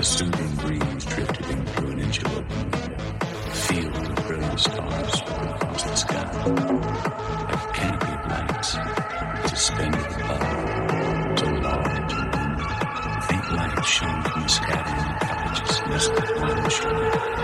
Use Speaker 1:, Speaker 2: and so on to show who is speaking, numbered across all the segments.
Speaker 1: A soothing breeze drifted in through an inch of open window. A field of brilliant stars swept across the sky. A canopy of lights suspended above, so large. Faint light shone from the scattering cottages nestled the shore.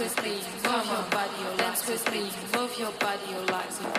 Speaker 2: With me, move your body, oh, or dance with me, move your body, oh, lies with me.